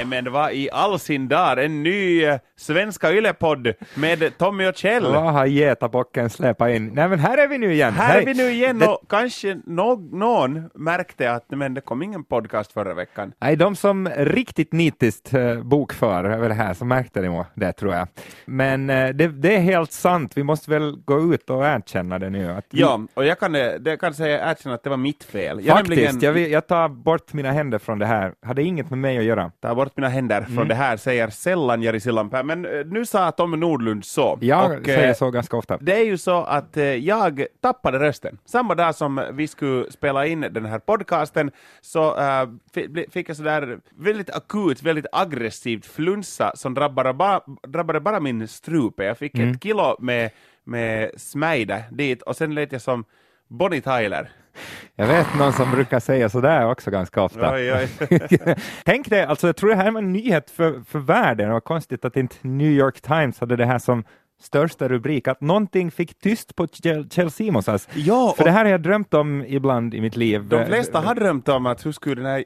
Nej men det var i all sin dar en ny eh, Svenska Yle-podd med Tommy och Kjell. Vad har getabocken släpat in? Nej men här är vi nu igen. Här är vi nu igen Det- och kanske nå- någon märkte att men det kom ingen podcast förra veckan. Nej, de som riktigt nitiskt eh, bokför över det här så märkte de det tror jag. Men eh, det, det är helt sant, vi måste väl gå ut och erkänna det nu. Att vi, Ja, och jag kan, eh, det kan säga erkänna att det var mitt fel. Jag Faktiskt, nämligen jag, vill, jag tar bort mina händer från det här. Hade inget med mig att göra. tar bort mina händer Mm. från det här, säger sällan Jari Sillanpää, men eh, nu sa Tommy Nordlund så. Jag Och, säger eh, så ganska ofta. Det är ju så att eh, jag tappade rösten. Samma dag som vi skulle spela in den här podcasten så bli- fick jag sådär väldigt akut, väldigt aggressivt flunsa som drabbade bara, drabbade bara min strupe. Jag fick Mm. ett kilo med, med smejde dit och sen lät jag som Bonnie Tyler. Jag vet någon som brukar säga sådär också ganska ofta. Oj, oj. Tänk dig, alltså jag tror det här var en nyhet för, för världen. Det var konstigt att inte New York Times hade det här som största rubrik, att någonting fick tyst på Kjell, Kjell Simonsas. Ja, För det här har jag drömt om ibland i mitt liv. de flesta har drömt om att hur skulle den här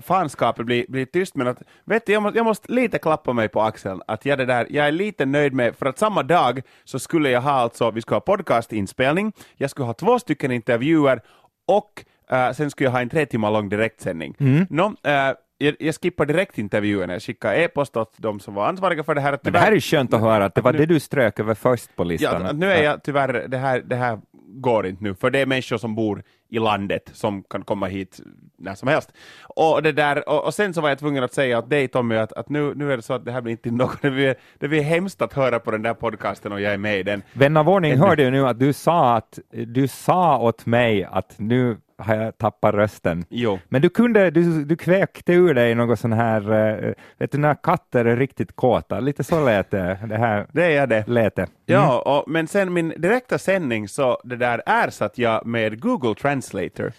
fanskapet bli, bli tyst, men att, vet du, jag, måste, jag måste lite klappa mig på axeln, att jag, det där, jag är lite nöjd med, för att samma dag så skulle jag ha alltså, vi skulle ha podcastinspelning, jag skulle ha två stycken intervjuer och eh, sen skulle jag ha en tre timmar lång direktsändning. Mm. Nå, eh, jag, jag skippar direktintervjuerna, jag skickade e-post åt de som var ansvariga för det här. att Men det här är skönt att höra, att det var nu- det du strök över först på Ja, listan. att nu är jag tyvärr, det här, det här går inte nu, för det är människor som bor i landet som kan komma hit när som helst. Och, det där, och, och sen så var jag tvungen att säga åt dig Tommy att, att nu, nu är det så att det här blir inte något, det blir, det blir hemskt att höra på den där podcasten och jag är med i den. Vän av ordning hörde ju nu att du sa att du sa åt mig att nu har jag tappat rösten. Jo. Men du kunde, du, du kväkte ur dig något sån här, eh, vet du när katter är riktigt kåta, lite så lät det, det här Det är det. lät det. Ja, och, men sen min direkta sändning så det där ersatt jag med Google Translator,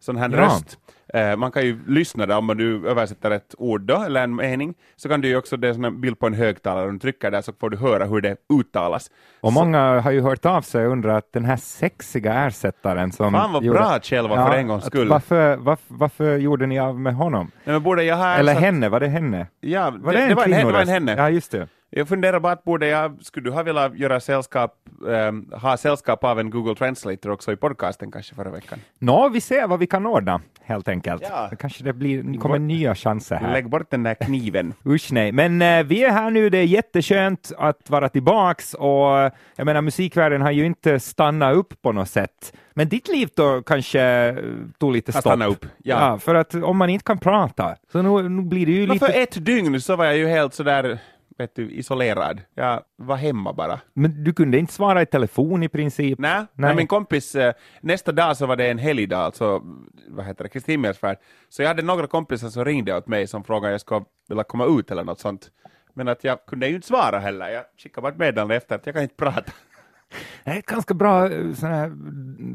sån här Ja. röst. Eh, man kan ju lyssna där om du översätter ett ord då, eller en mening, så kan du ju också, det är här bild på en högtalare, och du trycker där så får du höra hur det uttalas. Och många har ju hört av sig och undrat att den här sexiga ersättaren som... Fan vad gjorde- bra Kjell var för en gångs skull. Varför, varför, varför gjorde ni av med honom? Nej, men borde jag ha Eller henne, var det henne? Ja, Var det, en det, var en, det var en henne. Ja, just det. Jag funderar bara borde jag, skulle du ha velat göra sällskap, ehm, ha sällskap av en Google Translator också i podcasten kanske förra veckan? Nå, vi ser vad vi kan ordna, helt enkelt. Ja. Kanske det blir, kommer nya chanser här. Lägg bort den där kniven. Usch nej, men eh, vi är här nu, det är jätteskönt att vara tillbaks och jag menar musikvärlden har ju inte stannat upp på något sätt. Men ditt liv då kanske eh, tog lite stopp. stannat upp, ja. för att om man inte kan prata, så nu, nu blir det ju Men för lite... ett dygn så var jag ju helt sådär, vet du, isolerad. Jag var hemma bara. Men du kunde inte svara i telefon i princip? Nej, Nej. Nej. min kompis, eh, nästa dag så var det en helgdag, alltså, vad heter det, Kristi himmelsfärd. Så jag hade några kompisar som ringde åt mig som frågade om jag skulle vilja komma ut eller något sånt. Men att jag kunde ju inte svara heller. Jag skickade bara ett meddelande efter att jag kan inte prata. Det är ganska bra eh, sån här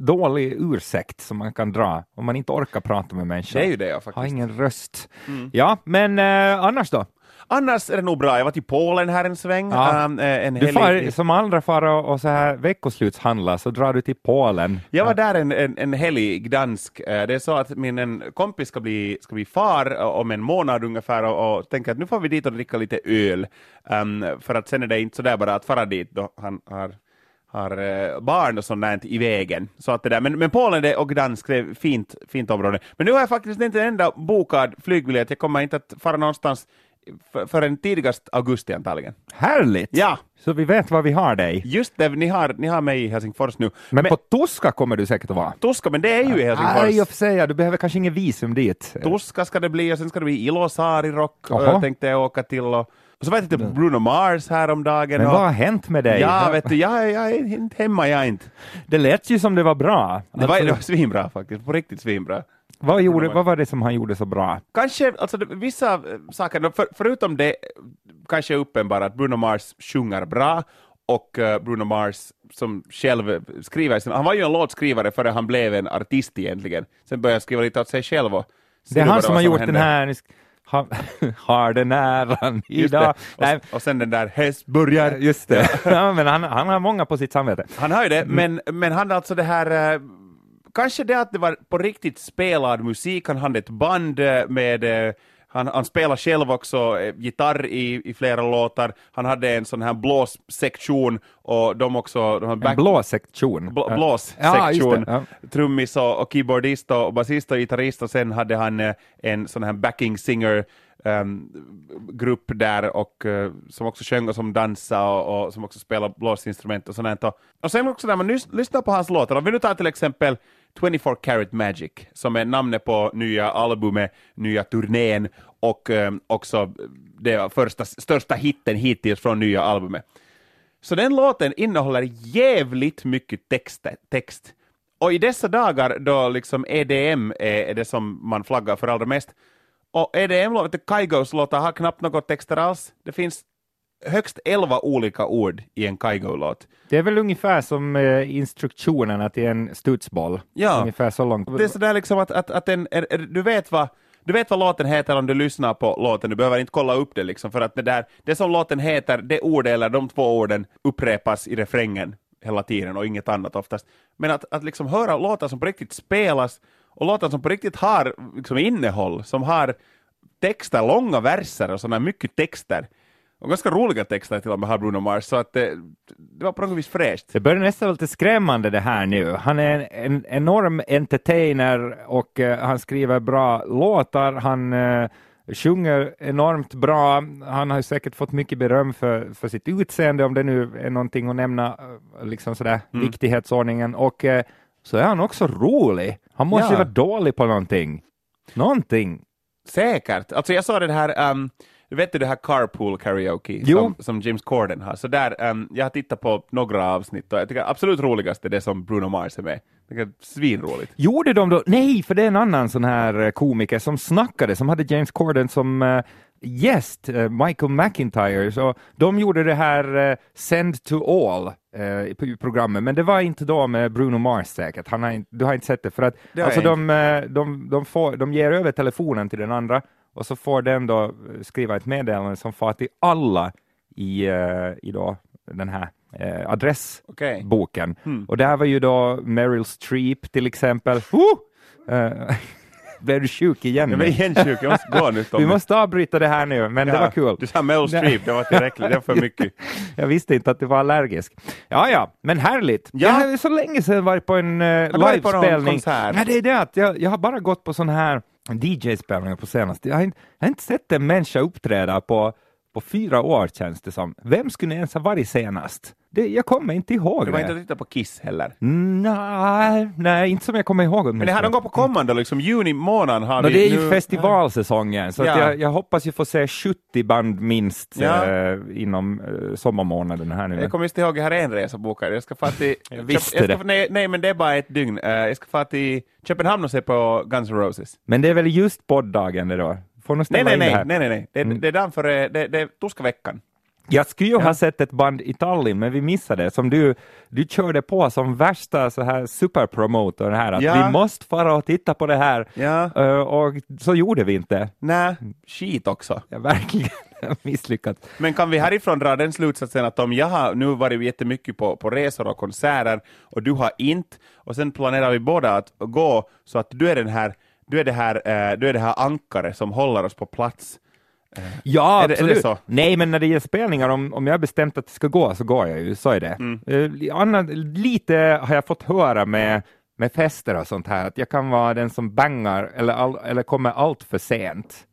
dålig ursäkt som man kan dra om man inte orkar prata med människor. Det är ju det Har faktiskt. Mm. ingen röst. Ja, men eh, annars då? Annars är det nog bra. Jag var till Polen här en sväng. Ja. Um, en Du far, som andra far och, och så här veckoslutshandla så drar du till Polen. Jag var där en, en, en helg i Gdansk. Eh, Det är så att min en kompis ska bli, ska bli far eh, om en månad ungefär och, och tänker att nu får vi dit och dricka lite öl. Um, för att sen är det inte så där bara att fara dit då han har har barn och sånt där i vägen. Så att det där. Men, men Polen och Gdansk, det är fint, fint område. Men nu har jag faktiskt inte en enda bokad flygbiljett. Jag kommer inte att fara någonstans förrän tidigast augusti antagligen. Härligt! Ja, Så vi vet var vi har dig. just det, ni har, ni har mig i Helsingfors nu. Men, på Tuska kommer du säkert att vara. Tuska, men det är ju i Helsingfors. Nej, jag säga, du behöver kanske ingen visum dit. Tuska ska det bli och sen ska det bli Ilosaari Rock och Jaha. jag tänkte jag åka till och, och så vet jag till Bruno Mars häromdagen. Men vad har hänt med dig? Ja, vet du, jag, jag är inte hemma, jag är inte. Det lät ju som det var bra. Det var, Alltså, det var svinbra faktiskt, på riktigt svinbra. Vad, gjorde, vad var det som han gjorde så bra? Kanske, alltså vissa eh, saker, för, förutom det, kanske är uppenbara att Bruno Mars sjunger bra och eh, Bruno Mars som själv skriver, han var ju en låtskrivare före han blev en artist egentligen. Sen började han skriva lite åt sig själv och Det är han som har gjort hände. den här, ha, har den äran idag. det. Och, och sen den där häst börjar. just det. ja, men han, han har många på sitt samvete. Han har ju det, Mm. men, men han alltså det här, eh, kanske det att det var på riktigt spelad musik, han hade ett band eh, med, eh, Han, han spelar själv också eh, gitarr i, i flera låtar. Han hade en sån här blåssektion och de också... De back, En blå sektion. Blå, Ja. blåssektion, Ja, ja. trummis och, och keyboardist och basist och gitarrist och sen hade han eh, en sån här backing singer ehm, grupp där och eh, som också sjöng och som dansade och, och som också spelade blåsinstrument och sånt. Och, och sen också när man lyssnar på hans låtar, om vi nu tar till exempel 24 Karat Magic som är namnet på nya albumet, nya turnén och eh, också det första, största hitten hittills från nya albumet. Så den låten innehåller jävligt mycket text. text. Och i dessa dagar då liksom EDM är, det som man flaggar för allra mest, och EDM-låtar, Kaigos låtar har knappt något texter alls. Det finns högst elva olika ord i en Kaigo-låt. Det är väl ungefär som eh, instruktionerna till en studsboll. Ja. Ungefär så långt. Det är sådär liksom att, att, att den, är, är, du, vet vad, du vet vad låten heter om du lyssnar på låten, du behöver inte kolla upp det liksom, för att det där, det som låten heter, det ordet eller de två orden upprepas i refrängen hela tiden och inget annat oftast. Men att, att liksom höra låtar som på riktigt spelas och låtar som på riktigt har liksom innehåll, som har texter, långa verser och sådana mycket texter. Och ganska roliga texter till och med har Bruno Mars, så att det, det var på något vis fräscht. Det börjar nästan lite skrämmande det här nu. Han är en, en enorm entertainer och eh, han skriver bra låtar. Han eh, sjunger enormt bra. Han har ju säkert fått mycket beröm för, för sitt utseende, om det nu är någonting att nämna, eh, liksom sådär, Mm. viktighetsordningen. Och eh, så är han också rolig. Han måste ju Ja. vara dålig på någonting. Någonting. Säkert. Alltså jag sa det här, um, vet du det här carpool karaoke Jo. som, som James Corden har? Så där, um, jag har tittat på några avsnitt och jag tycker absolut roligast är det som Bruno Mars är med. Är svinroligt. Gjorde de då? Nej, för det är en annan sån här eh, komiker som snackade, som hade James Corden som eh, gäst, eh, Michael McIntyre. Så de gjorde det här eh, Send to All i programmet, men det var inte då med Bruno Mars säkert. Han har du har inte sett det, för att Det alltså, de, de, de, får, de ger över telefonen till den andra och så får den då skriva ett meddelande som far till alla i, eh, i då den här eh, adress Okej. boken. Hmm. Och där var ju då Meryl Streep till exempel. Eh, blev du sjuk igen? Jag är igen sjuk, jag måste gå nu Tommy. Vi måste avbryta det här nu, men det var kul. Du sa Meryl Streep, det var tillräckligt, det var för mycket. Jag visste inte att du var allergisk. Ja, ja, men härligt. Ja. Jag har så länge sedan varit på en uh, livespelning. Nej, det är det att jag, jag har bara gått på sån här DJ-spelningar på senaste. Jag har, inte, jag har inte sett en människa uppträda på, på fyra år känns det som. Vem skulle ens ha varit senast? Det, jag kommer inte ihåg Du var det. inte att titta på Kiss heller. Nej, nej, inte som jag kommer ihåg. Men det här de går på kommande, liksom juni månad har Nå, vi det är ju nu- festivalsäsongen, så Ja. jag, jag hoppas ju få se 70 band minst Ja. eh, inom eh, sommarmånaderna här nu. Jag kommer just ihåg, jag har en resa bokad. Jag ska få till... Jag visste jag ska, det. Nej, nej, men det är bara ett dygn. Eh, jag ska få till Köpenhamn och se på Guns N' Roses. Men det är väl just podddagen det då? Får nog Nej, ställa nej, in det nej, här. nej, nej, nej. Det, Mm. det är dagen före, det, det är torsdagveckan. Jag skulle ju Ja. ha sett ett band i Tallinn, men vi missade det. Som du, du körde på som värsta så här superpromotor här, att Ja. vi måste fara och titta på det här. Ja. Eh, och så gjorde vi inte. Nej, skit också. Jag verkligen misslyckats. Men kan vi härifrån dra den slutsatsen att om jag har nu varit jättemycket på, på resor och konserter och du har inte, och sen planerar vi båda att gå så att du är den här du är det här, eh, du är det här ankare som håller oss på plats. Ja, Är det- är det absolut. så? Nej, men när det gäller spelningar, om, om jag har bestämt att det ska gå, så går jag ju. Så är det. Mm. Eh, annat, lite har jag fått höra med, med fester och sånt här, att jag kan vara den som bangar eller, all, eller kommer allt för sent.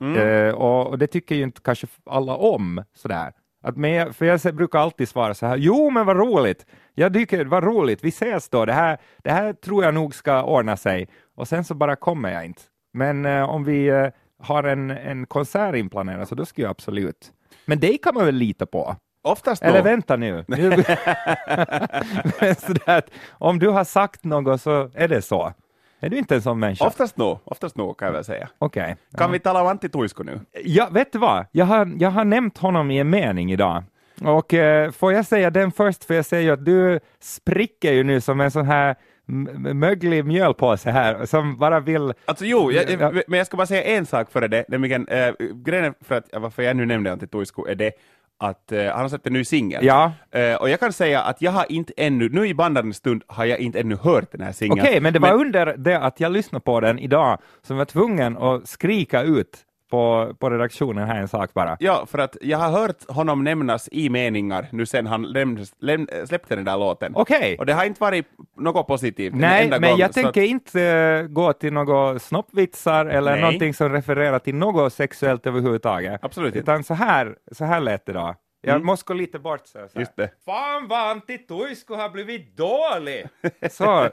Mm. Eh, och, och det tycker ju inte kanske alla om. Sådär. Att jag, för jag brukar alltid svara så här, jo men vad roligt, jag tycker vad roligt, vi ses då, det här, det här tror jag nog ska ordna sig. Och sen så bara kommer jag inte. Men eh, om vi eh, har en, en konsert inplanerad så då skulle jag absolut. Men det kan man väl lita på? Oftast Eller nog. vänta nu. att om du har sagt något så är det så. Är du inte en sån människa? Oftast nog, oftast nog kan jag väl säga. Okej. Kan vi tala om Antti Tuisku nu? Ja, vet du vad? Jag har, jag har nämnt honom i en mening idag. Och eh, får jag säga den först, för jag säger ju att du spricker ju nu som en sån här möglig mjölpåse här, som bara vill... Alltså jo, jag, Ja. men jag ska bara säga en sak före det, nämligen äh, grejen för att, varför jag nu nämnde Antti Tuisku är det att eh, han har släppt en ny singel. Ja. Eh, och jag kan säga att jag har inte ännu, nu i bandarens stund har jag inte ännu hört den här singeln. Okej, men det var under det att jag lyssnade på den idag som jag var tvungen att skrika ut på, på redaktionen här en sak bara. Ja, för att jag har hört honom nämnas i meningar nu sen han läm, läm, släppte den där låten. Okej. Och det har inte varit något positivt. Nej, men gång, jag tänker att, inte eh, gå till några snoppvitsar eller Nej. någonting som refererar till något sexuellt överhuvudtaget. Absolut inte. Utan så här, så här lät det då. Jag måste gå lite bort så. här. Just det. Fan vad Antti Tuisku har blivit dålig! Så,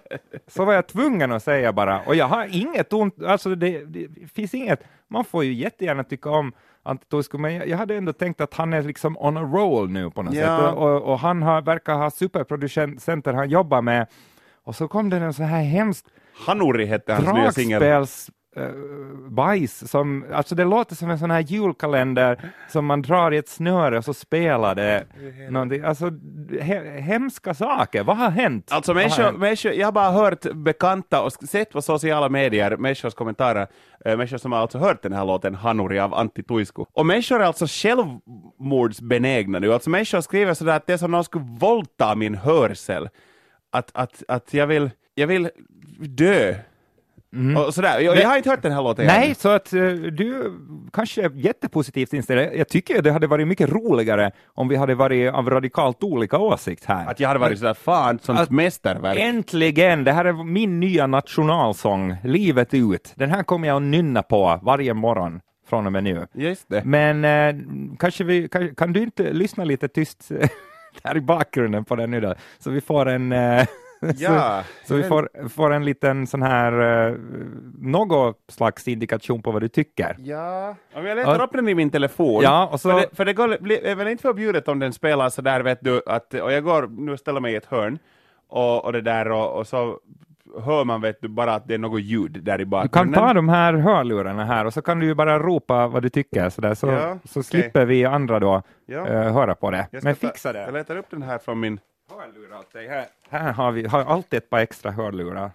så var jag tvungen att säga bara. Och jag har inget ont, alltså det, det finns inget, man får ju jättegärna tycka om Antti Tuisku, men jag, jag hade ändå tänkt att han är liksom on a roll nu på något Ja. sätt. Och, och, och han har, verkar ha superproducenter han jobbar med. Och så kom det en så här hemskt Hanuri hette hans nya singel. Eh, bajs som, alltså det låter som en sån här julkalender som man drar i ett snöre och så spelar det någonting, alltså he, hemska saker, vad har hänt? Alltså människor, hänt? människor, jag har bara hört bekanta och sett på sociala medier, människors kommentarer, äh, människor som har alltså hört den här låten Hanuri av Antti Tuisku. Och människor är alltså självmordsbenägna nu, alltså människor skriver sådär att det är som någon skulle våldta min hörsel. Att, att, att jag vill, jag vill dö. Och sådär. Jag, jag har inte hört den här låten Mm. Nej, än. så att eh, du kanske är jättepositivt inställd. Jag tycker det hade varit mycket roligare om vi hade varit av radikalt olika åsikt här. Att jag hade varit sådär, fan, sånt mästerverk. Äntligen! Det här är min nya nationalsång, Livet ut. Den här kommer jag att nynna på varje morgon från och med nu. Just det. Men eh, kanske vi, kan, kan du inte lyssna lite tyst där i bakgrunden på den nu då? Så vi får en, eh, Ja, så, så vi får, får en liten sån här, eh, något slags indikation på vad du tycker. Ja, om jag letar Ja. upp den i min telefon. Ja, och så- För det, för det går, blir, är väl inte förbjudet om den spelar så där vet du, att, och jag går nu ställer mig i ett hörn, och, och det där, och, och så hör man vet du bara att det är något ljud där i Du kan bakgrunden. ta de här hörlurarna här och så kan du ju bara ropa vad du tycker så, där, så, Ja, så okej. slipper vi andra då Ja. eh, höra på det. Men ta- fixa det. Jag letar upp den här från min... hörlurar åt dig. Här, här har vi har alltid ett par extra hörlurar.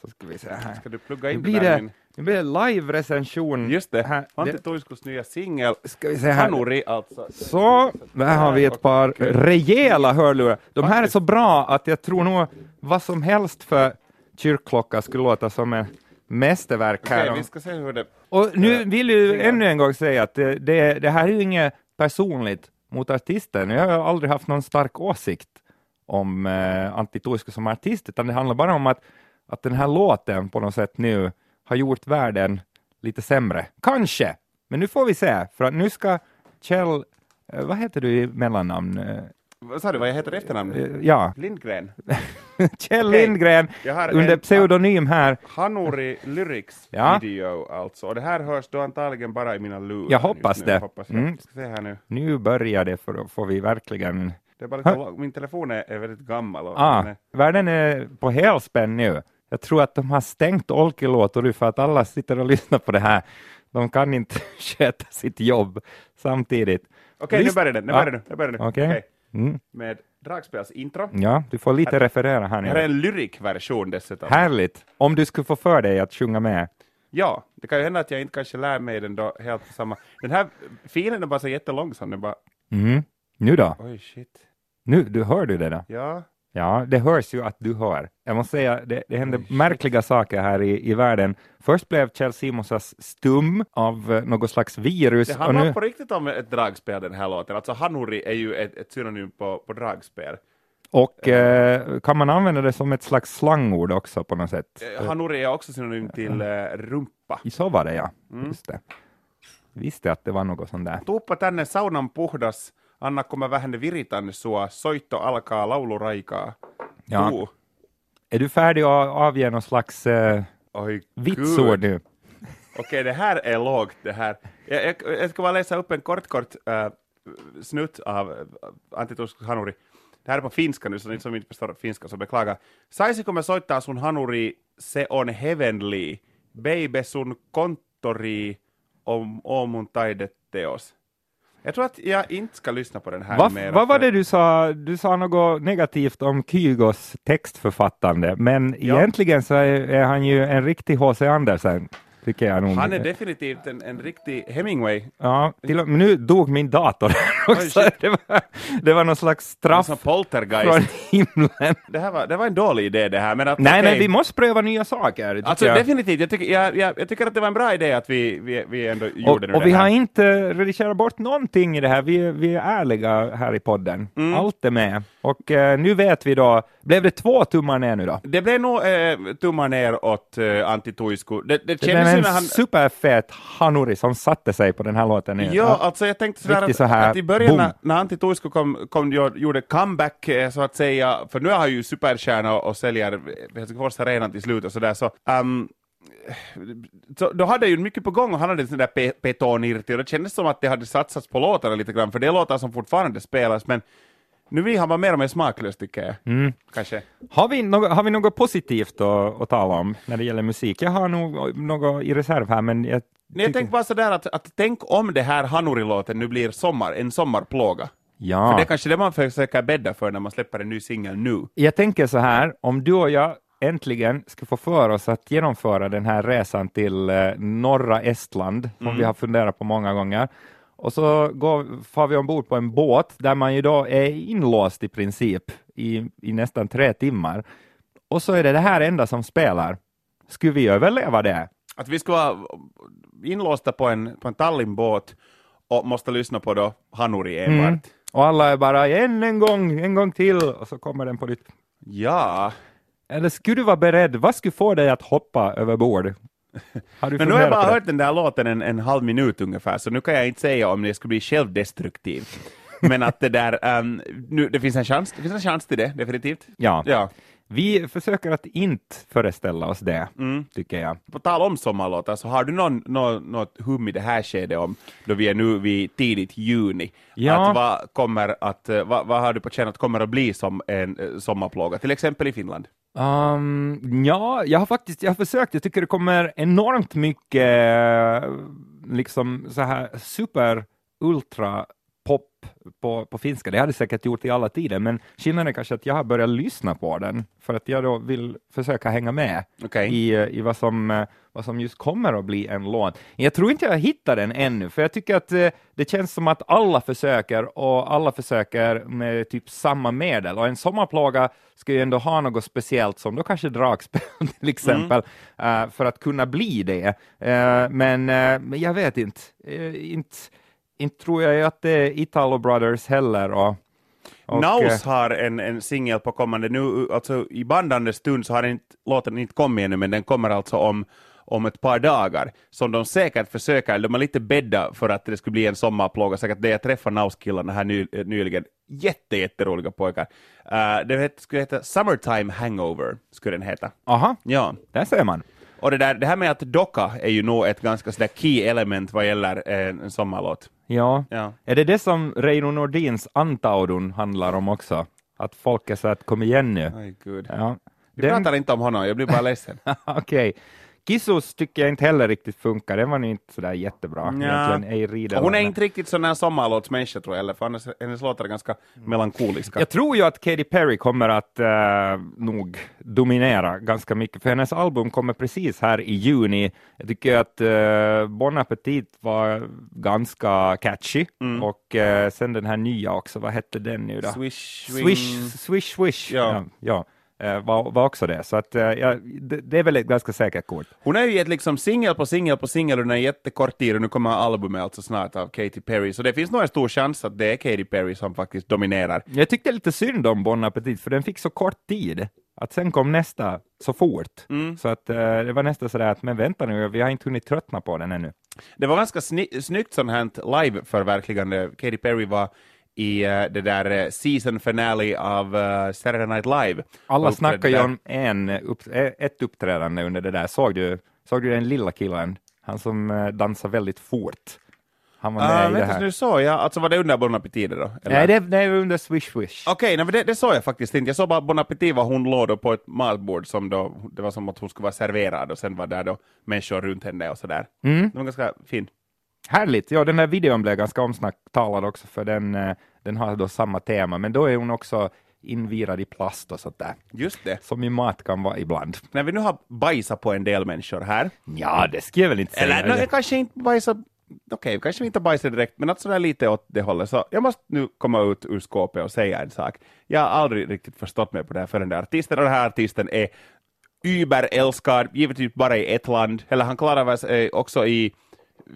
Så ska vi se här. Ska du plugga Nu in blir där i det, nu blir det live-recension. Just det, Här, Antti Tuiskus nya singel, ska vi se här. Hanuri alltså. Så, där har vi ett par rejäla hörlurar. De här är så bra att jag tror nog vad som helst för kyrkklocka skulle låta som en mästerverk här. Okej, vi ska se hur det... Och nu vill jag ännu en gång säga att det, det, det här är ju inget personligt mot artisten. Jag har aldrig haft någon stark åsikt om eh, Antti Tuisku som artist, utan det handlar bara om att, att den här låten på något sätt nu har gjort världen lite sämre. Kanske, men nu får vi se, för att nu ska Kjell, eh, vad heter du i mellannamn? Eh, Vad sa du, vad jag heter i efternamn? eh, ja, Lindgren. Kjell Okej. Lindgren under pseudonym här. Hanuri Lyrics Ja. video alltså, och det här hörs då antagligen bara i mina lurar. Jag hoppas det. Hoppas jag. Mm. Ska se här nu. Nu börjar det, för då får vi verkligen Det är bara lite lång- min telefon är, är väldigt gammal. Och Ah, är- världen är på helspänn nu. Jag tror att de har stängt Olkiluoto nu för att alla sitter och lyssnar på det här. De kan inte sköta sitt jobb samtidigt. Okej, nu Lys- börjar den. Nu Ja. börjar den. Nu börjar den. Okej. Okej. Mm. Med dragspelsintro. Ja, du får lite referera här Det här är nu. en lyrikversion dessutom. Härligt! Om du skulle få för dig att sjunga med. Ja, det kan ju hända att jag inte kanske lär mig den då helt samma. Den här filen är bara så jättelångsam. Den bara, Mm. Nu då? oj shit. Nu, du hör du det då? Ja, Ja, det hörs ju att du hör. Jag måste säga, det, det händer Oj, shit. märkliga saker här i, i världen. Först blev Kjell Simonsas stum av eh, något slags virus. det handlar nu, på riktigt om ett dragspel den här låten. Alltså Hanuri är ju ett, ett synonym på, på dragspel. Och eh, kan man använda det som ett slags slangord också på något sätt? Eh, Hanuri är också synonym till eh, rumpa. Så var det ja, Mm. just det. Visste att det var något sånt där. Tuuppa tänne saunan puhdas, anna kun mä vähän viritan sua, soitto alkaa lauluraikaa. Ja. Tuu. Är du färdig att avge någon slags eh, Oj, vitsord nu? Okej, det här är lågt det här. Jag, jag, jag ska bara läsa upp en kort, kort äh, snutt av äh, Antti Hanuri. Det här är på finska nu, så ni som inte förstår finska så beklagar. Saisiko mä soittaa sun Hanuri, se on heavenly. Baby sun konttori om, om mun taideteos. Jag tror att jag inte ska lyssna på den här Vad, mera, vad var det du sa? Du sa något negativt om Kygos textförfattande, men Ja. egentligen så är, är han ju en riktig H.C. Andersen. Tycker jag nog. Han är definitivt en, en riktig Hemingway. Ja, till och nu dog min dator också. shit. det, var, det var någon slags straff från poltergeist. himlen. Det här var, det var en dålig idé det här. Men att, Nej, okej. men vi måste pröva nya saker. Alltså jag. definitivt, jag tycker, jag, jag, jag tycker att det var en bra idé att vi, vi, vi ändå gjorde Och, nu och det vi här. har inte redigerat bort någonting i det här. Vi, är- vi är ärliga här i podden. Mm. Allt är med. Och eh, nu vet vi då, blev det två tummar ner nu då? Det blev nog eh, tummar ner åt eh, Antti Tuisku. Det, det Det blev en han... superfet hanuri som satte sig på den här låten. nu. Ja, alltså jag tänkte sådär att, så här, att i början boom. när, när Antti Tuisku kom, kom, gjorde- comeback eh, så att säga, för nu är han ju superstjärna och, och säljer Helsingfors Arena till slut och sådär så, um, så då hade ju mycket på gång och han hade en sån där pe- petonirti och det kändes som att det hade satsats på låtarna lite grann, för det är låtar som fortfarande spelas, men nu blir han mer och mer smaklös tycker jag. Mm. Kanske. Har, vi något, har vi något positivt att, att tala om när det gäller musik? Jag har nog något i reserv här, men jag, Nej, jag tänkte bara sådär att, att tänk om det här Hanuri-låten nu blir sommar, en sommarplåga. ja. För det är kanske det man försöker bädda för när man släpper en ny singel nu. Jag tänker så här, om du och jag äntligen ska få för oss att genomföra den här resan till eh, norra Estland, som Mm. vi har funderat på många gånger, och så går, far vi ombord på en båt där man ju då är inlåst i princip i, i nästan tre timmar. Och så är det det här enda som spelar. Skulle vi överleva det? Att vi ska vara inlåsta på en, på en Tallinnbåt och måste lyssna på då Hanuri enbart. Mm. Och alla är bara än en gång, en gång till, och så kommer den på ditt Ja, Eller skulle du vara beredd? Vad skulle få dig att hoppa över bord? Men nu har jag bara hört den där låten en, en halv minut ungefär, så nu kan jag inte säga om det skulle bli självdestruktiv. Men att det där, ehm, nu, det finns en chans, det finns en chans till det, definitivt. Ja. Ja. Vi försöker att inte föreställa oss det, Mm. tycker jag. På tal om sommarlåtar, så har du någon, någon, något hum i det här skedet om, då vi är nu vid tidigt juni, Ja. att vad kommer att, eh, vad, vad har du på känn att kommer att bli som en eh, sommarplåga, till exempel i Finland? Um, ja, jag har faktiskt jag har försökt. Jag tycker det kommer enormt mycket eh, liksom så här super ultra på, på finska. Det hade jag säkert gjort i alla tider, men skillnaden är kanske att jag har börjat lyssna på den för att jag då vill försöka hänga med Okej. i, eh, i vad, som, eh, vad som just kommer att bli en låt. Jag tror inte jag hittar den ännu, för jag tycker att eh, det känns som att alla försöker och alla försöker med typ samma medel. Och en sommarplåga ska ju ändå ha något speciellt som då kanske dragspel till exempel, eh, för att kunna bli det. Men, men jag vet inte. Inte. Inte tror jag att det är Italo Brothers heller. Och, och, Naus eh, har en, en singel på kommande nu, alltså i bandande stund så har den inte, låten inte kommit ännu, men den kommer alltså om, om ett par dagar, som de säkert försöker, de har lite bädda för att det skulle bli en sommarplåga, säkert det jag träffade Naus-killarna här ny, nyligen, jätte, jätteroliga pojkar. Uh, det het, skulle heta Summertime Hangover, skulle den heta. Aha, Ja. där ser man. Och det, där, det här med att docka är ju nog ett ganska sådär key element vad gäller en, en sommarlåt. Ja. Ja. Är det det som Reino Nordins Antaudun handlar om också? Att folk är så att kom igen nu. Oj, gud. Ja. Vi Den, pratar inte om honom, jag blir bara ledsen. Okej. Kissus tycker jag inte heller riktigt funkar. Den var nog inte sådär jättebra. Riedel. Hon är inte riktigt sån här sommarlåtsmänniska tror jag, eller för hennes, hennes låtar är ganska melankoliska. Jag tror ju att Katy Perry kommer att eh, nog dominera ganska mycket, för hennes album kommer precis här i juni. Jag tycker att uh, Bon Appetit var ganska catchy, Mm. och eh, sen den här nya också, vad hette den nu då? Swish, Swish, swish, swish. Ja. Ja, ja. Eh, var, var också det. Så att, eh, ja, det, det är väl ett ganska säkert kort. Hon har ju gett liksom singel på singel på singel under en jättekort tid och nu kommer albumet alltså snart av Katy Perry, så det finns nog en stor chans att det är Katy Perry som faktiskt dominerar. Jag tyckte lite synd om Bon Appetit, för den fick så kort tid. Att sen kom nästa så fort. Mm. Så att eh, det var nästan sådär att, men vänta nu, vi har inte hunnit tröttna på den ännu. Det var ganska sni- snyggt sånt här live-förverkligande. Katy Perry var i eh, det där eh, season finale av uh, Saturday Night Live. Alla snackar ju om en, upp, ett uppträdande under det där. Såg du, såg du den lilla killen? Han som eh, dansar väldigt fort. Han var med Ah, i det här. nu såg jag, alltså var det under Bon Appetit då? eller? Nej, det, det är under Swish Swish. Okej, nej, men det, det såg jag faktiskt inte. Jag såg bara Bon Appetit var hon låg då på ett matbord som då, det var som att hon skulle vara serverad och sen var där då människor runt henne och sådär. Mm. Det var ganska fint. Härligt! Ja, den här videon blev ganska omsnacktalad också, för den, eh, den har då samma tema, men då är hon också invirad i plast och sånt där. Just det. Som i mat kan vara ibland. När vi nu har bajsat på en del människor här, Ja, det ska jag väl inte säga. eller no, kanske inte bajsat, okej, kanske inte bajsat direkt, men att sådär lite åt det hållet, så jag måste nu komma ut ur skåpet och säga en sak. Jag har aldrig riktigt förstått mig på det här för den där artisten, och den här artisten är überälskad, givetvis bara i ett land, eller han klarar sig också i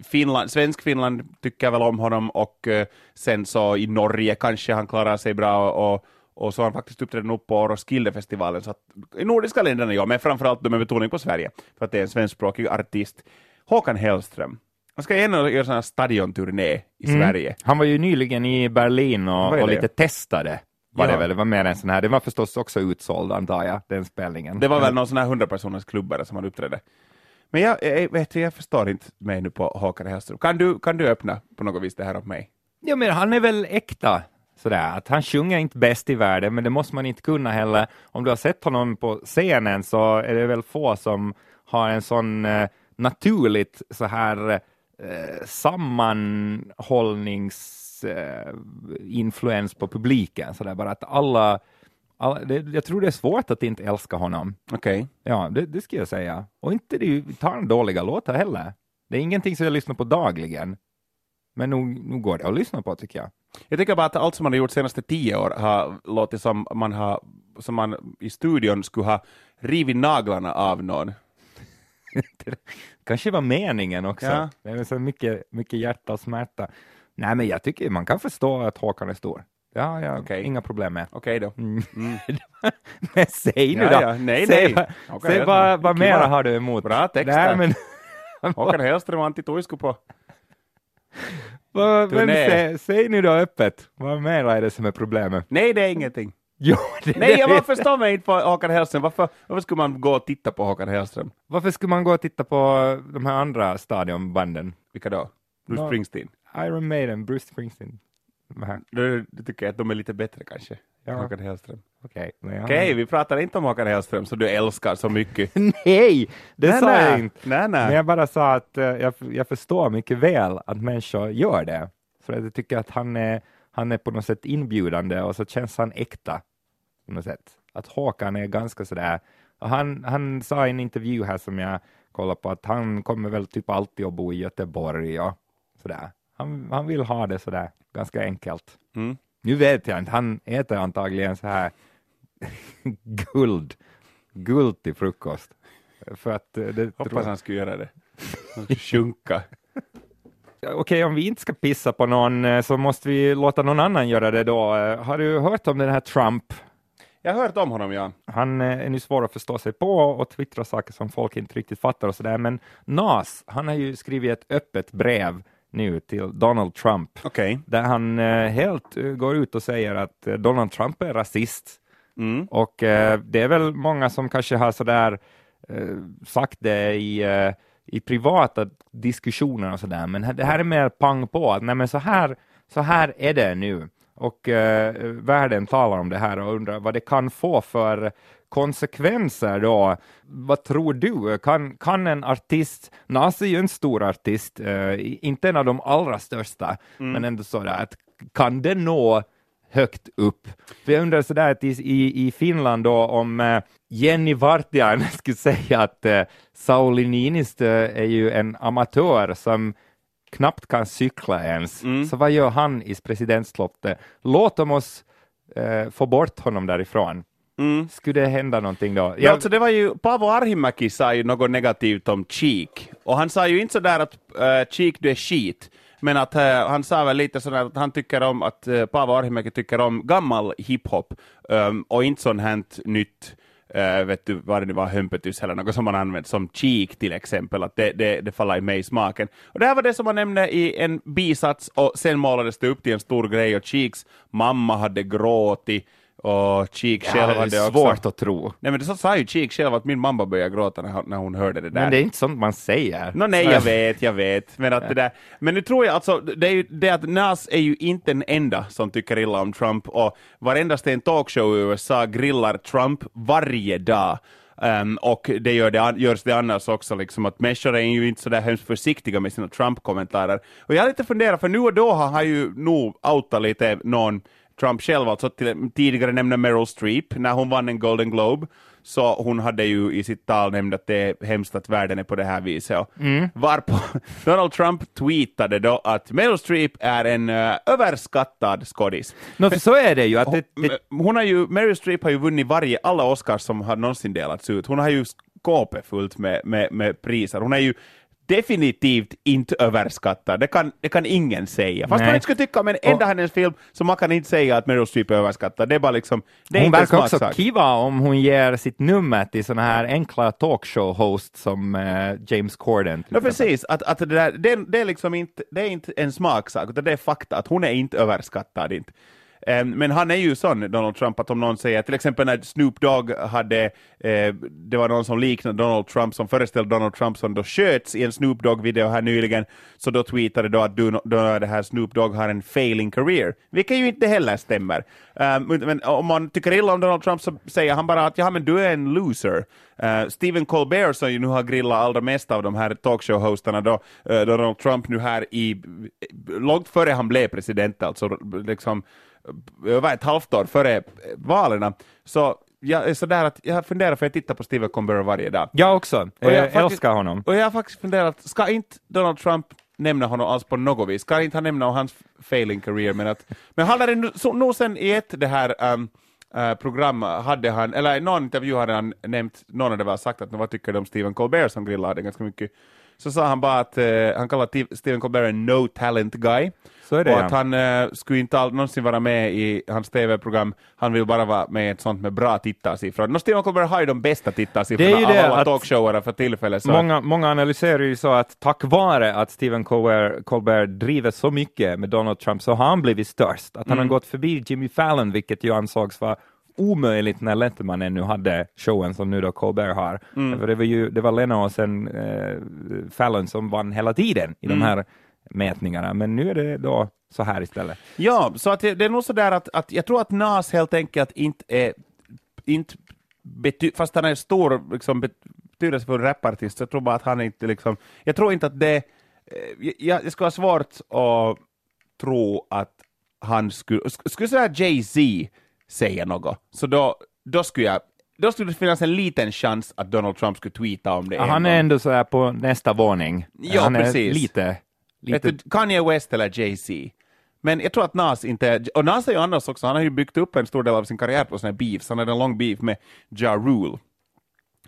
Finland, svensk Finland tycker väl om honom och eh, sen så i Norge kanske han klarar sig bra och, och så har han faktiskt uppträtt upp på Roskildefestivalen, så att, i nordiska länderna ja, men framförallt med betoning på Sverige, för att det är en svenskspråkig artist. Håkan Hellström, han ska gärna göra en stadionturné i Mm. Sverige. Han var ju nyligen i Berlin och, och lite testade. Var Ja. det väl? Det var mer en sån här. Det var förstås också utsåld antar jag, den spelningen. Det var väl någon sån här hundrapersoners klubbare som han uppträdde. Men jag, jag, vet, jag förstår inte mig nu på Håkan Hellström. Kan du, kan du öppna på något vis det här åt mig? Ja, men han är väl äkta. Sådär, att han sjunger inte bäst i världen, men det måste man inte kunna heller. Om du har sett honom på scenen så är det väl få som har en sån eh, naturligt så här eh, sammanhållnings eh, influens på publiken. Sådär, bara att alla, jag tror det är svårt att inte älska honom. Okej. Ja, det, det ska jag säga. Och inte det tar han dåliga låtar heller. Det är ingenting som jag lyssnar på dagligen. Men nu, nu går det att lyssna på tycker jag. Jag tycker bara att allt som man har gjort senaste tio år har låtit som man, har, som man i studion skulle ha rivit naglarna av någon. Kanske var meningen också. Ja. Det är så mycket, mycket hjärta och smärta. Nej, men jag tycker man kan förstå att Håkan är stor. Ja, ja Okej. inga problem med. Okej då. Mm. Mm. Men säg nu Ja, då! ja. Nej, säg nej. vad- Håkan säg vad, vad mera har du emot? Bra text Nej, men Håkan Hellström och Antti Tuisku på. vad, men säg, säg nu då öppet. Vad mera är det som är problemet? Nej, det är ingenting. Jo, det, Nej, det jag bara förstår mig inte på Håkan Hellström. Varför, varför skulle man gå och titta på Håkan Hellström? Varför skulle man gå och titta på de här andra stadionbanden? Vilka då? Bruce Ja. Springsteen? Iron Maiden, Bruce Springsteen. Du, du tycker att de är lite bättre kanske? Ja. Håkan Hellström. Okej. jag- Okej, vi pratar inte om Håkan Hellström som du älskar så mycket. Nej, det Nej, sa nej. jag inte. Nej, nej. Men jag bara sa att eh, jag, jag förstår mycket väl att människor gör det. För att jag tycker att han är, han är på något sätt inbjudande och så känns han äkta. På något sätt. Att Håkan är ganska sådär, och han, han sa i en intervju här som jag kollade på att han kommer väl typ alltid att bo i Göteborg och sådär. Han, han vill ha det sådär ganska enkelt. Mm. Nu vet jag inte, han äter antagligen så här guld, guld till frukost. För att eh, det Hoppas han skulle göra det. Han skulle sjunka. Okej, om vi inte ska pissa på någon eh, så måste vi låta någon annan göra det då. Eh, Har du hört om den här Trump? Jag har hört om honom, ja. Han är nu svår att förstå sig på och twittra saker som folk inte riktigt fattar och sådär, men Nas, han har ju skrivit ett öppet brev nu till Donald Trump Okej. där han eh, helt eh, går ut och säger att eh, Donald Trump är rasist. Mm. Och det är väl många som kanske har sådär sagt det i, i privata diskussioner och sådär, men det här är mer pang på, att nej men så här, så här är det nu. Och eh, världen talar om det här och undrar vad det kan få för konsekvenser då. Vad tror du? Kan, kan en artist, Nas är ju en stor artist, eh, inte en av de allra största, men ändå sådär att kan det nå högt upp. För jag undrar sådär att i, i, i Finland då om eh, Jenny Vartiainen skulle säga att eh, Sauli Niinistö är ju en amatör som knappt kan cykla ens. Så vad gör han i presidentslottet? Låt dem oss eh, få bort honom därifrån. Mm. Skulle det hända någonting då? Ja, alltså det var ju, Paavo Arhimäki sa ju något negativt om Cheek, och han sa ju inte sådär att uh, Cheek du är skit, men att eh, han sa väl lite sådär att han tycker om att uh, Paavo Arhimäki tycker om gammal hiphop um, och inte sånt här nytt Uh, vet du vad det nu var, hömpetys eller något som man använt som cheek till exempel, att det, det, det faller i mig i smaken. Och det här var det som man nämnde i en bisats och sen målades det upp till en stor grej och Cheeks mamma hade gråtit och Cheek Ja, själv det hade också... svårt att tro. Nej men det så sa ju Cheek själv att min mamma började gråta när, när hon hörde det där. Men det är inte sånt man säger. Nå, nej, jag vet, jag vet. Men, att det där, men nu tror jag alltså, det är ju det att Nas är ju inte den enda som tycker illa om Trump och varendaste en talkshow i USA grillar Trump varje dag. Ehm, och det, gör det görs det annars också, liksom att människor är ju inte så där hemskt försiktiga med sina Trump-kommentarer. Och jag har lite funderat, för nu och då har han ju nog outat lite någon Trump själv, alltså till, tidigare nämnde Meryl Streep, när hon vann en Golden Globe, så hon hade ju i sitt tal nämnt att det är hemskt att världen är på det här viset. Mm. Varpå Donald Trump tweetade då att Meryl Streep är en uh, överskattad skådis. No, för så är det ju. Att det, det... Hon har ju, Meryl Streep har ju vunnit varje, alla Oscars som har någonsin delats ut. Hon har ju skåpet fullt med, med, med priser. Hon är ju definitivt inte överskattad, det kan, det kan ingen säga. Fast Nej. man inte skulle tycka om en enda hennes film, så man kan inte säga att Meryl Streep är överskattad. Det är bara liksom, det är hon verkar också kiva om hon ger sitt nummer till sådana här enkla talkshow-host som uh, James Corden. Ja, precis. Att, att det, där, det, det, är liksom inte, det är inte en smaksak, utan det är fakta, att hon är inte överskattad. Inte. Ehm, men han är ju sån, Donald Trump, att om någon säger, till exempel när Snoop Dogg hade, eh, det var någon som liknade Donald Trump, som föreställde Donald Trump som då sköts i en Snoop Dogg-video här nyligen, så då tweetade då att du, då det här Snoop Dogg har en failing career, vilket ju inte heller stämmer. Um, men om man tycker illa om Donald Trump så säger han bara att ja, men du är en loser. Uh, Stephen Colbert som ju nu har grillat allra mest av de här talkshow-hostarna då, uh, Donald Trump nu här i, långt före han blev president alltså, liksom över ett halvt år före valen, så jag är sådär att jag funderar för jag tittar på Stephen Colbert varje dag. Jag också, och jag, jag älskar honom. Och jag har faktiskt funderat, ska inte Donald Trump nämna honom alls på något vis? Ska inte han nämna hans failing career? Men, att, men han hade nog sen i ett det här um, uh, program hade han, eller i någon intervju hade han nämnt, någon hade väl sagt att vad tycker du om Stephen Colbert som grillade ganska mycket så sa han bara att uh, han kallar Stephen Colbert en no talent guy. Så är det, och att han uh, skulle inte all, någonsin vara med i hans TV-program, han vill bara vara med i ett sånt med bra tittarsiffror. No, Stephen Colbert har ju de bästa tittarsiffrorna av alla talkshower för tillfället. Många, många analyserar ju så att tack vare att Stephen Colbert, Colbert driver så mycket med Donald Trump så har han blivit störst. Att han mm. har gått förbi Jimmy Fallon, vilket ju ansågs vara omöjligt när Letterman ännu hade showen som nu då Colbert har. Mm. För det var ju det var Leno och sen eh, Fallon som vann hela tiden i mm. de här mätningarna, men nu är det då så här istället. Ja, så att det, det är nog så där att, att jag tror att Nas helt enkelt inte är, inte bety, fast han är stor liksom, betydelsefull rapartist, så jag tror bara att han inte liksom, jag tror inte att det, eh, jag, det skulle vara svårt att tro att han skulle, skulle säga Jay-Z säger något, så då, då skulle jag då skulle det finnas en liten chans att Donald Trump skulle tweeta om det. Ja, han är ändå så på nästa våning. Ja, han precis. Är lite, lite... Du, Kanye West eller Jay-Z. Men jag tror att Nas inte, och Nas är ju annars också, han har ju byggt upp en stor del av sin karriär på sådana här beefs, han hade en lång beef med Ja Rule.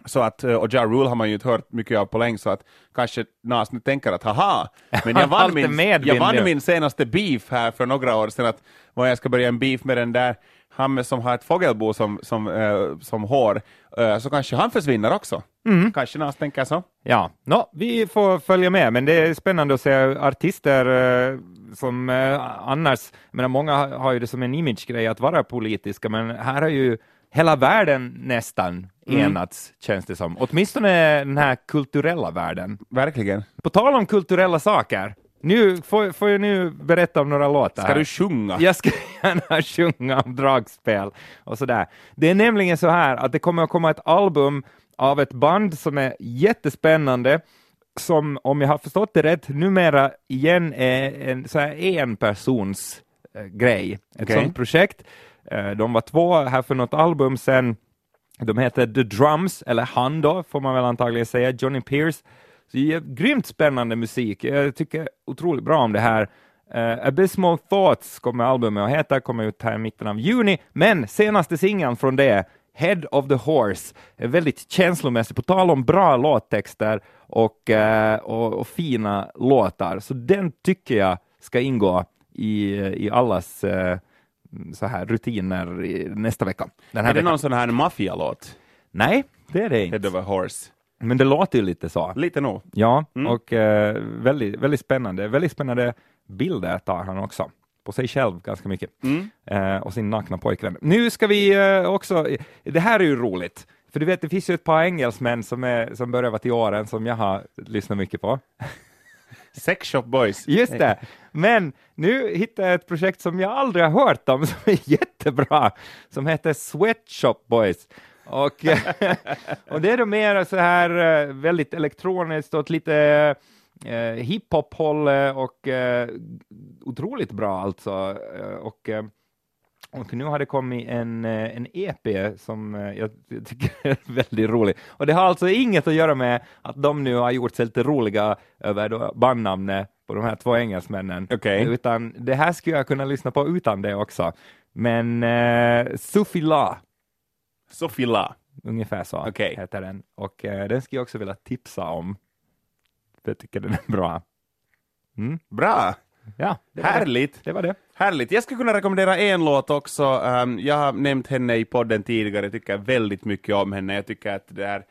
Så att, och Ja Rule har man ju inte hört mycket av på länge, så att kanske Nas nu tänker att haha, men jag vann, min, jag vann min senaste beef här för några år sedan, att vad jag ska börja en beef med den där han som har ett fågelbo som, som, uh, som hår, uh, så kanske han försvinner också. Mm. Kanske Nas tänker så. Ja, no, vi får följa med, men det är spännande att se artister uh, som annars, menar, många har ju det som en imagegrej att vara politiska, men här har ju hela världen nästan mm. enats, känns det som. Åtminstone den här kulturella världen. Verkligen. På tal om kulturella saker, nu får, får jag nu berätta om några låtar. Ska du sjunga? Jag ska gärna sjunga om dragspel och sådär. Det är nämligen så här att det kommer att komma ett album av ett band som är jättespännande, som om jag har förstått det rätt numera igen är en så här enpersons äh, grej, ett okay. sånt projekt. Äh, de var två här för något album sen. De heter The Drums, eller han då, får man väl antagligen säga, Johnny Pierce så det är grymt spännande musik. Jag tycker otroligt bra om det här. Uh, Abysmal Thoughts kommer albumet att heta, kommer ut här i mitten av juni, men senaste singeln från det, Head of the Horse, är väldigt känslomässig, på tal om bra låttexter och, uh, och, och, fina låtar, så den tycker jag ska ingå i, i allas uh, så här rutiner i, nästa vecka. är det veckan. någon sån här maffialåt? Nej, det är det inte. Head of a Horse. Men det låter ju lite så. Lite nog. Ja, mm. och eh, väldigt, väldigt spännande. Väldigt spännande bilder tar han också på sig själv ganska mycket mm. eh, och sin nakna pojkvän. Nu ska vi eh, också, det här är ju roligt, för du vet det finns ju ett par engelsmän som, är, som börjar vara till åren som jag har lyssnat mycket på. Sex Shop Boys. Just det, men nu hittade jag ett projekt som jag aldrig har hört om som är jättebra, som heter Sweatshop Boys. Och, och det är då mer så här eh, väldigt elektroniskt och lite eh, hiphop-håll och eh, otroligt bra alltså. Eh, och, eh, Och nu har det kommit en, eh, en EP som eh, jag tycker är väldigt rolig. Och det har alltså inget att göra med att de nu har gjort sig lite roliga över bandnamnet på de här två engelsmännen, Okej. utan det här skulle jag kunna lyssna på utan det också. Men eh, Sufila, Sofila. ungefär så Okej. heter den. Och eh, den skulle jag också vilja tipsa om. För jag tycker den är bra. Mm. Bra! Ja, det var det. Härligt! det var det. Härligt. Jag skulle kunna rekommendera en låt också. Ehm, jag har nämnt henne i podden tidigare, jag tycker väldigt mycket om henne. Jag tycker att det är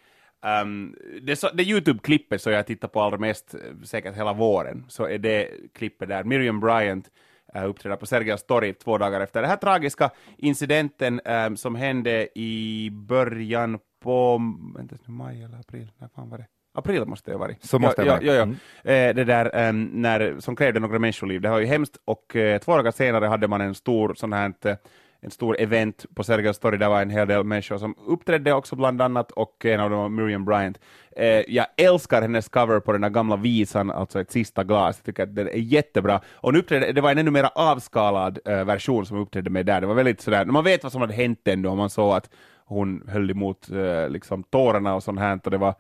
ehm, det, är så, det Youtube-klippet som jag tittar på allra mest, eh, säkert hela våren, så är det klippet där Miriam Bryant uh, uppträder på Sergels torg två dagar efter den här tragiska incidenten ehm, som hände i början på, vänta, maj eller april, när fan var det? April måste det ha varit. Så måste ja, det ja, ja, ja. Eh, det där ehm, när, som krävde några människoliv. Det var ju hemskt och eh, två dagar senare hade man en stor sån här eh, en stor event på Sergels torg, där var en hel del människor som uppträdde också bland annat, och en av dem var Miriam Bryant. Eh, jag älskar hennes cover på den här gamla visan, alltså ett sista glas, jag tycker att den är jättebra. Och nu uppträdde, det var en ännu mer avskalad eh, version som uppträdde med där, det var väldigt sådär, man vet vad som hade hänt ändå, man såg att hon höll emot eh, liksom tårarna och sånt här, och det var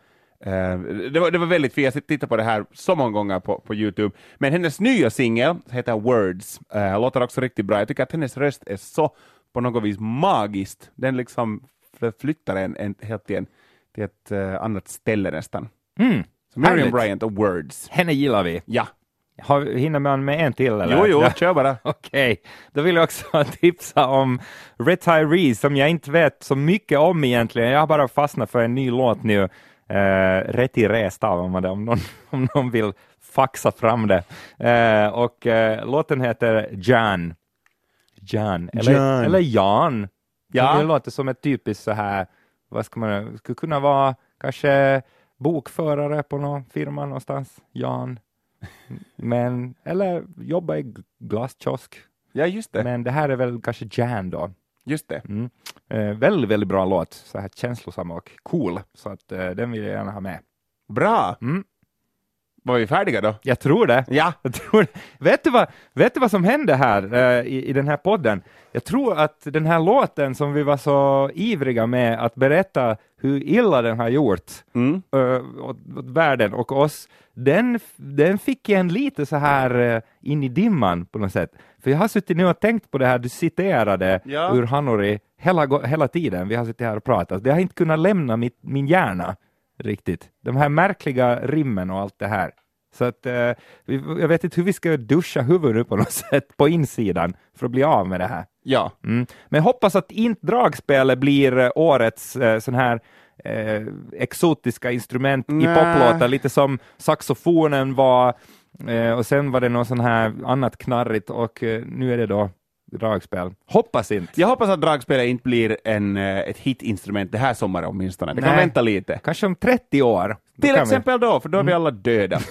det, var, det var väldigt fint, jag tittar på det här så många gånger på, på Youtube. Men hennes nya singel heter Words, uh, låter också riktigt bra. Jag tycker att hennes röst är så på något vis magiskt. Den liksom förflyttar en, en helt till, en, till ett eh, annat ställe nästan. Mm. Så Miriam. Bryant och Words. Henne gillar vi. Ja. Har, hinner man med en till? Eller? Jo, jo, Ja. kör bara. Okej, då vill jag också tipsa om Retirees som jag inte vet så mycket om egentligen. Jag har bara fastnat för en ny låt nu. Uh, Retiré stavar man det om någon, om någon vill faxa fram det. Eh, och eh, låten heter Jan. Jan, eller Jan. eller Jan. Ja. Det låter som ett typiskt så här, vad ska man, skulle kunna vara kanske bokförare på någon firma någonstans, Jan. Men, eller jobba i g- glaskiosk. Ja, just det. Men det här är väl kanske Jan då. Just det. Mm. Eh, väldigt, väldigt bra låt. Så här känslosam och cool. Så att eh, den vill jag gärna ha med. Bra. Mm. Var vi färdiga då? Jag tror det. Ja. Jag tror, vet, du vad, vet du vad som hände här eh, i, i den här podden? Jag tror att den här låten som vi var så ivriga med att berätta hur illa den har gjort Mm. eh, åt, åt världen och oss, den, den fick en lite så här eh, in i dimman på något sätt. För jag har suttit nu och tänkt på det här du citerade Ja. ur Hanori hela, hela tiden. Vi har suttit här och pratat. Det har inte kunnat lämna mitt, min hjärna riktigt. De här märkliga rimmen och allt det här. Så att eh, jag vet inte hur vi ska duscha huvudet på något sätt på insidan för att bli av med det här. Ja. Mm. Men jag hoppas att inte dragspelet blir eh, årets eh, sån här eh, exotiska instrument i Nej. poplåtar, lite som saxofonen var eh, och sen var det något sån här annat knarrigt och eh, nu är det då dragspel. Hoppas inte. Jag hoppas att dragspelet inte blir en, eh, ett hitinstrument det här sommaren åtminstone. Det kan Nej. vänta lite. Kanske om 30 år. Då Till exempel då, för då är vi alla döda. Vi...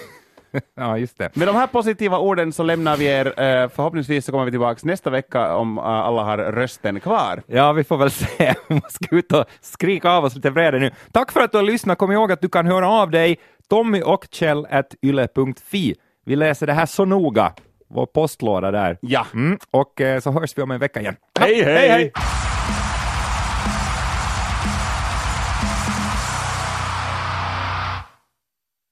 Ja, just det. Med de här positiva orden så lämnar vi er. eh, Förhoppningsvis så kommer vi tillbaka nästa vecka om eh, alla har rösten kvar. Ja, vi får väl se. Vi måste gå ut och skrika av oss lite vrede nu. Tack för att du har lyssnat. Kom ihåg att du kan höra av dig, Tommy och Kjell at yle.fi. Vi läser det här så noga. Vår postlåda där. Ja. Mm. Och eh, så hörs vi om en vecka igen. Hej, hej! hej, hej.